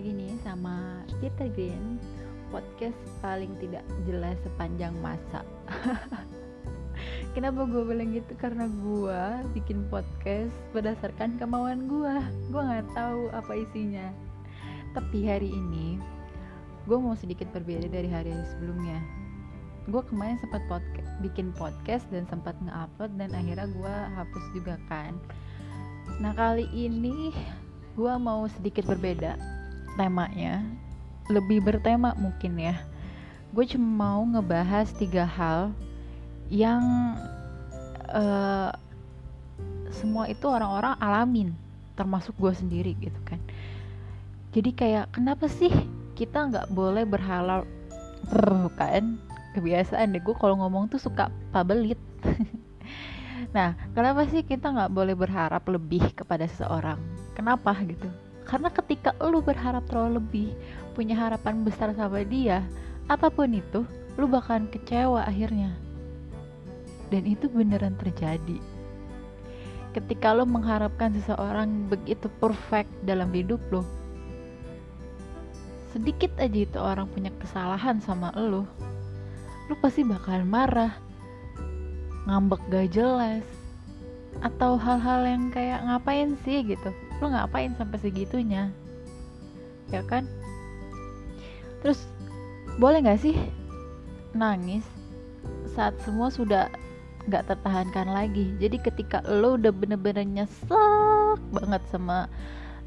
lagi nih sama Peter Green. Podcast paling tidak jelas sepanjang masa. Kenapa gue bilang gitu? Karena gue bikin podcast berdasarkan kemauan gue Gue gak tahu apa isinya. Tapi hari ini Gue mau sedikit berbeda dari hari-hari sebelumnya. Gue kemarin sempat podcast, bikin podcast dan sempat nge-upload Dan akhirnya gue hapus juga kan. Nah kali ini gue mau sedikit berbeda temanya lebih bertema mungkin ya. Gue cuma mau ngebahas tiga hal yang uh, semua itu orang-orang alamin termasuk gue sendiri gitu kan. Jadi kayak kenapa sih kita nggak boleh berhalal kan? Kebiasaan deh gue kalau ngomong tuh suka pabelit. Nah kenapa sih kita nggak boleh berharap lebih kepada seseorang? Kenapa gitu? Karena ketika lu berharap terlalu lebih, punya harapan besar sama dia, apa pun itu, lu bakalan kecewa akhirnya. Dan itu beneran terjadi. Ketika lo mengharapkan seseorang begitu perfect dalam hidup lo, sedikit aja itu orang punya kesalahan sama lo, lo pasti bakalan marah, ngambek gak jelas, atau hal-hal yang kayak ngapain sih gitu lo ngapain sampai segitunya? Ya kan? Terus boleh nggak sih nangis saat semua sudah nggak tertahankan lagi? Jadi ketika lo udah bener-bener nyesek banget sama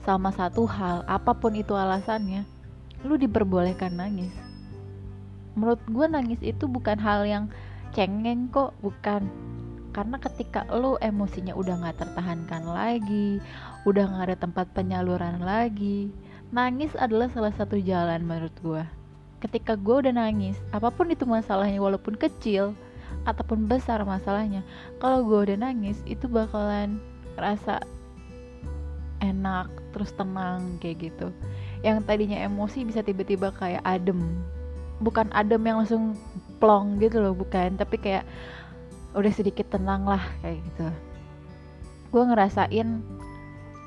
sama satu hal apa pun itu alasannya lo diperbolehkan nangis. Menurut gue nangis itu bukan hal yang cengeng kok bukan karena ketika lo emosinya udah nggak tertahankan lagi udah nggak ada tempat penyaluran lagi nangis adalah salah satu jalan menurut gue ketika gue udah nangis apa pun itu masalahnya walaupun kecil ataupun besar masalahnya kalau gue udah nangis itu bakalan rasa enak terus tenang kayak gitu. Yang tadinya emosi bisa tiba-tiba kayak adem. Bukan adem yang langsung plong gitu loh bukan. Tapi kayak udah sedikit tenang lah kayak gitu. Gue ngerasain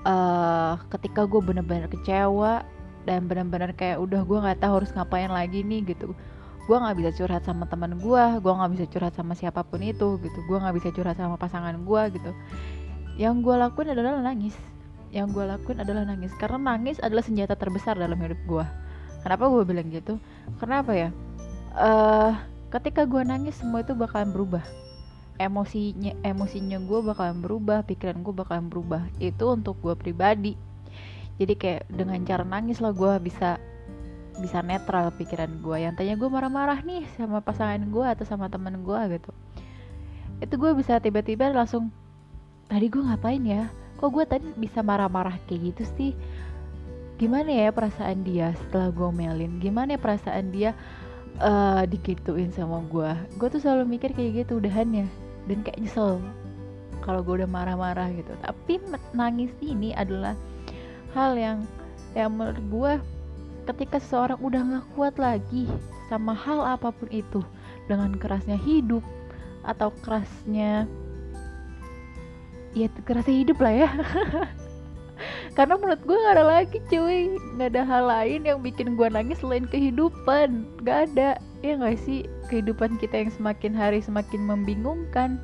uh, ketika gue bener-bener kecewa dan bener-bener kayak udah gue nggak tahu harus ngapain lagi nih gitu. Gue nggak bisa curhat sama teman gue gue nggak bisa curhat sama siapa pun itu gitu. Gue nggak bisa curhat sama pasangan gue gitu. Yang gue lakuin adalah nangis. Yang gue lakuin adalah nangis. Karena nangis adalah senjata terbesar dalam hidup gue kenapa gue bilang gitu? Kenapa ya? Uh, ketika gue nangis semua itu bakalan berubah emosinya emosinya gue bakalan berubah pikiran gue bakalan berubah. Itu untuk gue pribadi. Jadi kayak dengan cara nangis lah gue bisa bisa netral pikiran gue yang tanya gue marah-marah nih sama pasangan gue atau sama temen gue gitu. Itu gue bisa tiba-tiba langsung tadi gue ngapain ya? Kok gue tadi bisa marah-marah kayak gitu sih? Gimana ya perasaan dia setelah gue melin gimana ya perasaan dia uh, digituin sama gue gue tuh selalu mikir kayak gitu udahannya dan kayak nyesel kalau gue udah marah-marah gitu. Tapi nangis ini adalah hal yang yang menurut gue ketika seseorang udah gak kuat lagi sama hal apa pun itu dengan kerasnya hidup atau kerasnya ya kerasnya hidup lah ya karena menurut gue gak ada lagi cuy. Gak ada hal lain yang bikin gue nangis selain kehidupan. Gak ada. Ya gak sih? Kehidupan kita yang semakin hari semakin membingungkan.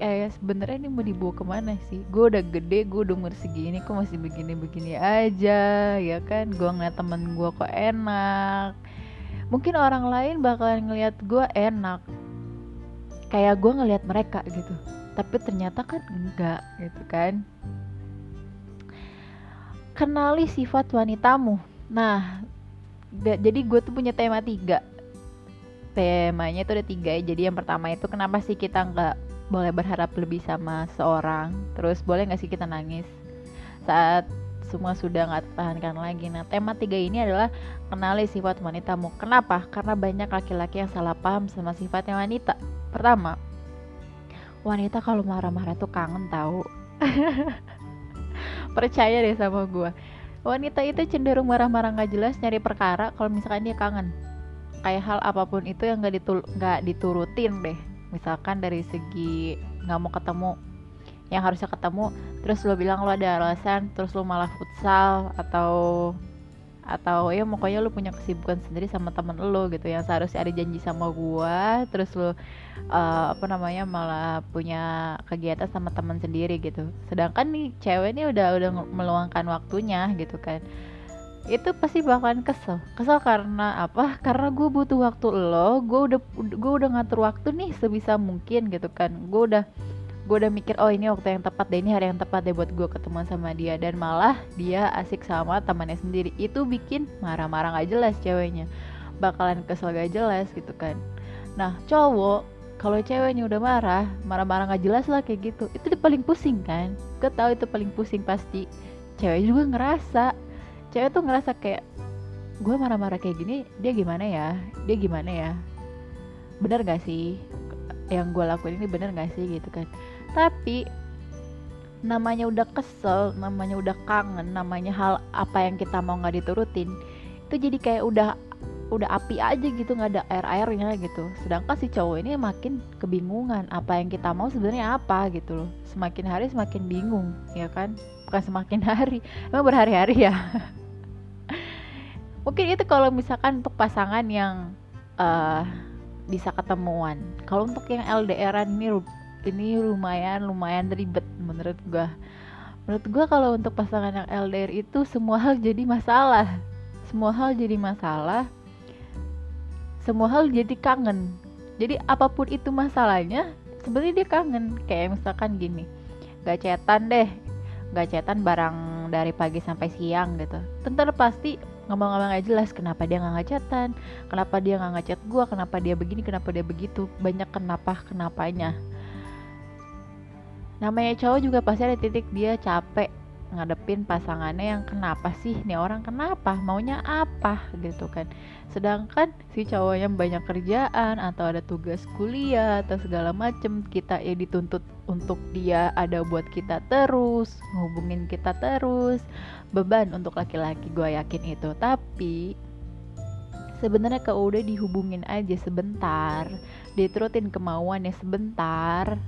Kayak sebenarnya ini mau dibawa ke mana sih? Gue udah gede gue udah umur segini kok masih begini-begini aja ya kan? Gue ngeliat temen gue kok enak. Mungkin orang lain bakalan ngeliat gue enak. Kayak gue ngeliat mereka gitu. Tapi ternyata kan enggak gitu kan kenali sifat wanitamu. Nah jadi gue tuh punya tema tiga. Temanya itu ada tiga ya. Jadi yang pertama itu kenapa sih kita nggak boleh berharap lebih sama seorang? Terus boleh nggak sih kita nangis? Saat semua sudah nggak tertahankan lagi. Nah tema tiga ini adalah kenali sifat wanitamu. Kenapa? Karena banyak laki-laki yang salah paham sama sifatnya wanita. Pertama wanita kalau marah-marah tuh kangen tahu percaya deh sama gue wanita itu cenderung marah-marah nggak jelas nyari perkara kalau misalkan dia kangen. Kayak hal apa pun itu yang nggak ditul nggak diturutin deh. Misalkan dari segi nggak mau ketemu yang harusnya ketemu terus lo bilang lo ada alasan terus lo malah futsal atau atau ya pokoknya lu punya kesibukan sendiri sama temen lu gitu. Yang seharusnya ada janji sama gua terus lu uh, apa namanya malah punya kegiatan sama teman sendiri gitu. Sedangkan nih cewek ini udah udah meluangkan waktunya gitu kan. Itu pasti bakalan kesel. Kesel karena apa? Karena gue butuh waktu lo gue udah gue udah ngatur waktu nih sebisa mungkin gitu kan. Gue udah gue udah mikir oh ini waktu yang tepat deh ini hari yang tepat deh buat gue ketemu sama dia. Dan malah dia asik sama temannya sendiri. Itu bikin marah-marah gak jelas ceweknya. Bakalan kesel gak jelas gitu kan. Nah cowok kalau ceweknya udah marah marah-marah gak jelas lah kayak gitu. Itu paling pusing kan? Gue tahu itu paling pusing pasti. Cewek juga ngerasa. Cewek tuh ngerasa kayak gue marah-marah kayak gini dia gimana ya? Dia gimana ya? Bener gak sih yang gue lakuin ini bener gak sih gitu kan. Tapi namanya udah kesel namanya udah kangen namanya hal apa yang kita mau nggak diturutin itu jadi kayak udah udah api aja gitu nggak ada air airnya gitu. Sedangkan si cowok ini makin kebingungan apa yang kita mau sebenarnya apa gitu loh. Semakin hari semakin bingung ya kan. Bukan semakin hari emang berhari-hari ya. Mungkin itu kalau misalkan untuk pasangan yang uh, bisa ketemuan. Kalau untuk yang LDRan ini ini lumayan lumayan ribet menurut gue menurut gue kalau untuk pasangan yang LDR itu semua hal jadi masalah. Semua hal jadi masalah. Semua hal jadi kangen. Jadi apa pun itu masalahnya sebenarnya dia kangen. Kayak misalkan gini gak cetan deh. Gak cetan barang dari pagi sampai siang gitu. Tentu pasti ngomong-ngomong gak jelas kenapa dia nggak ngecatan kenapa dia nggak ngechat gue kenapa dia begini? Kenapa dia begitu? Banyak kenapa kenapanya. Namanya cowok juga pasti ada titik dia capek ngadepin pasangannya yang kenapa sih? Nih orang kenapa? Maunya apa? Gitu kan. Sedangkan si cowoknya banyak kerjaan atau ada tugas kuliah atau segala macem kita ya dituntut untuk dia ada buat kita terus ngehubungin kita terus. Beban untuk laki-laki gue yakin itu. Tapi sebenarnya kalau udah dihubungin aja sebentar diturutin kemauannya sebentar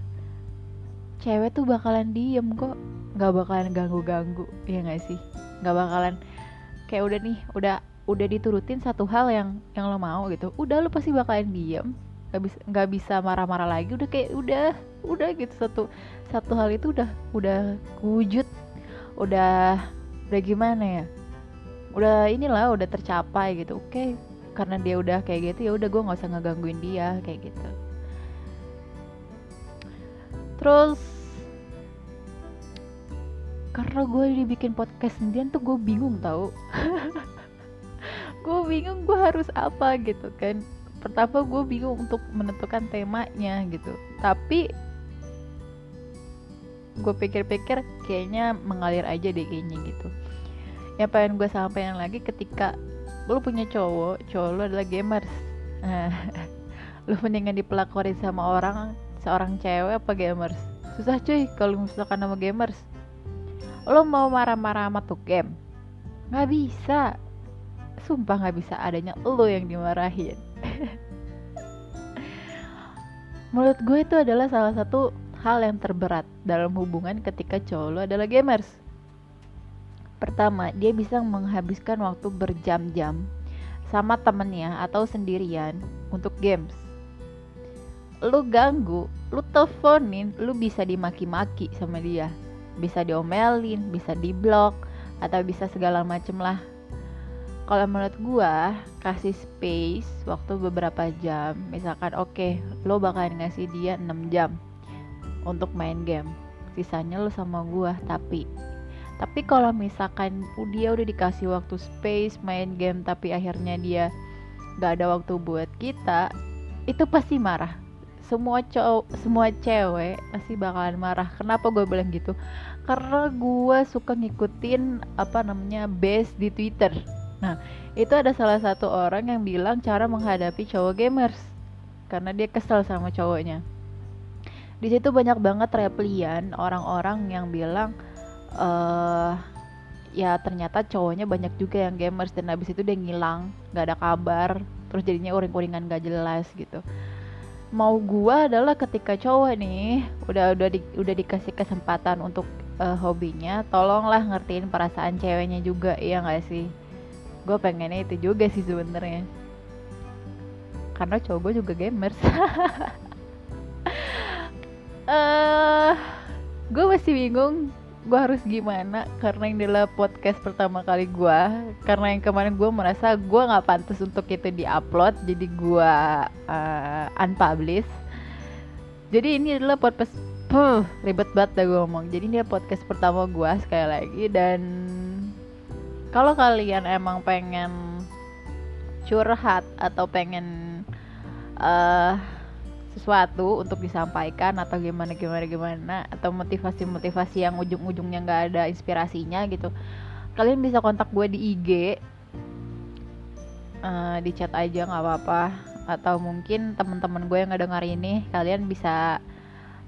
cewek tuh bakalan diem kok nggak bakalan ganggu-ganggu ya nggak sih? Nggak bakalan. Kayak udah nih udah udah diturutin satu hal yang yang lo mau gitu udah lo pasti bakalan diem. Nggak bisa nggak bisa marah-marah lagi udah kayak udah udah gitu. Satu satu hal itu udah udah wujud udah udah gimana ya? Udah inilah udah tercapai gitu. Oke karena dia udah kayak gitu ya udah gue nggak usah ngegangguin dia kayak gitu. Terus karena gue dibikin podcast sendirian tuh gue bingung tau. Gue bingung gue harus apa gitu kan. Pertama gue bingung untuk menentukan temanya gitu. Tapi gue pikir-pikir kayaknya mengalir aja deh kayaknya gitu. Yang pengen gue sampaikan lagi ketika lo punya cowok cowok lo adalah gamers. Lo mendingan dipelakorin sama orang seorang cewek apa gamers? Susah cuy kalau misalkan nama gamers lo mau marah-marah sama tuh game nggak bisa. Sumpah nggak bisa adanya lo yang dimarahin. Menurut gue itu adalah salah satu hal yang terberat dalam hubungan ketika cowok lo adalah gamers. Pertama dia bisa menghabiskan waktu berjam-jam sama temennya atau sendirian untuk games. Lu ganggu, lu teleponin, lu bisa dimaki-maki sama dia bisa diomelin bisa diblok atau bisa segala macem lah. Kalau menurut gua kasih space waktu beberapa jam. Misalkan oke okay, lo bakalan ngasih dia 6 jam untuk main game. Sisanya lo sama gua tapi. Tapi kalau misalkan dia udah dikasih waktu space main game tapi akhirnya dia gak ada waktu buat kita itu pasti marah semua cowok semua cewek pasti bakalan marah. Kenapa gue bilang gitu? Karena gue suka ngikutin apa namanya base di twitter. Nah itu ada salah satu orang yang bilang cara menghadapi cowok gamers. Karena dia kesel sama cowoknya. Di situ banyak banget replian orang-orang yang bilang uh, ya ternyata cowoknya banyak juga yang gamers. Dan habis itu dia ngilang nggak ada kabar. Terus jadinya uring-uringan gak jelas gitu mau gua adalah ketika cowok nih udah udah di, udah dikasih kesempatan untuk uh, hobinya tolonglah ngertiin perasaan ceweknya juga ya nggak sih? Gue pengennya itu juga sih sebenarnya. Karena cowok gue juga gamers. Uh, gue masih bingung gue harus gimana? Karena ini adalah podcast pertama kali gue karena yang kemarin gue merasa gue nggak pantas untuk itu diupload jadi gue uh, unpublish. Jadi ini adalah podcast Puh, ribet banget dah gue ngomong. Jadi ini podcast pertama gue sekali lagi dan kalau kalian emang pengen curhat atau pengen uh, sesuatu untuk disampaikan atau gimana gimana gimana atau motivasi motivasi yang ujung ujungnya nggak ada inspirasinya gitu kalian bisa kontak gue di IG uh, eh, di chat aja nggak apa-apa. Atau mungkin teman-teman gue yang ngedengar ini kalian bisa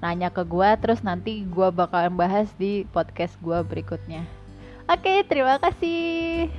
nanya ke gue terus nanti gue bakalan bahas di podcast gue berikutnya. Oke terima kasih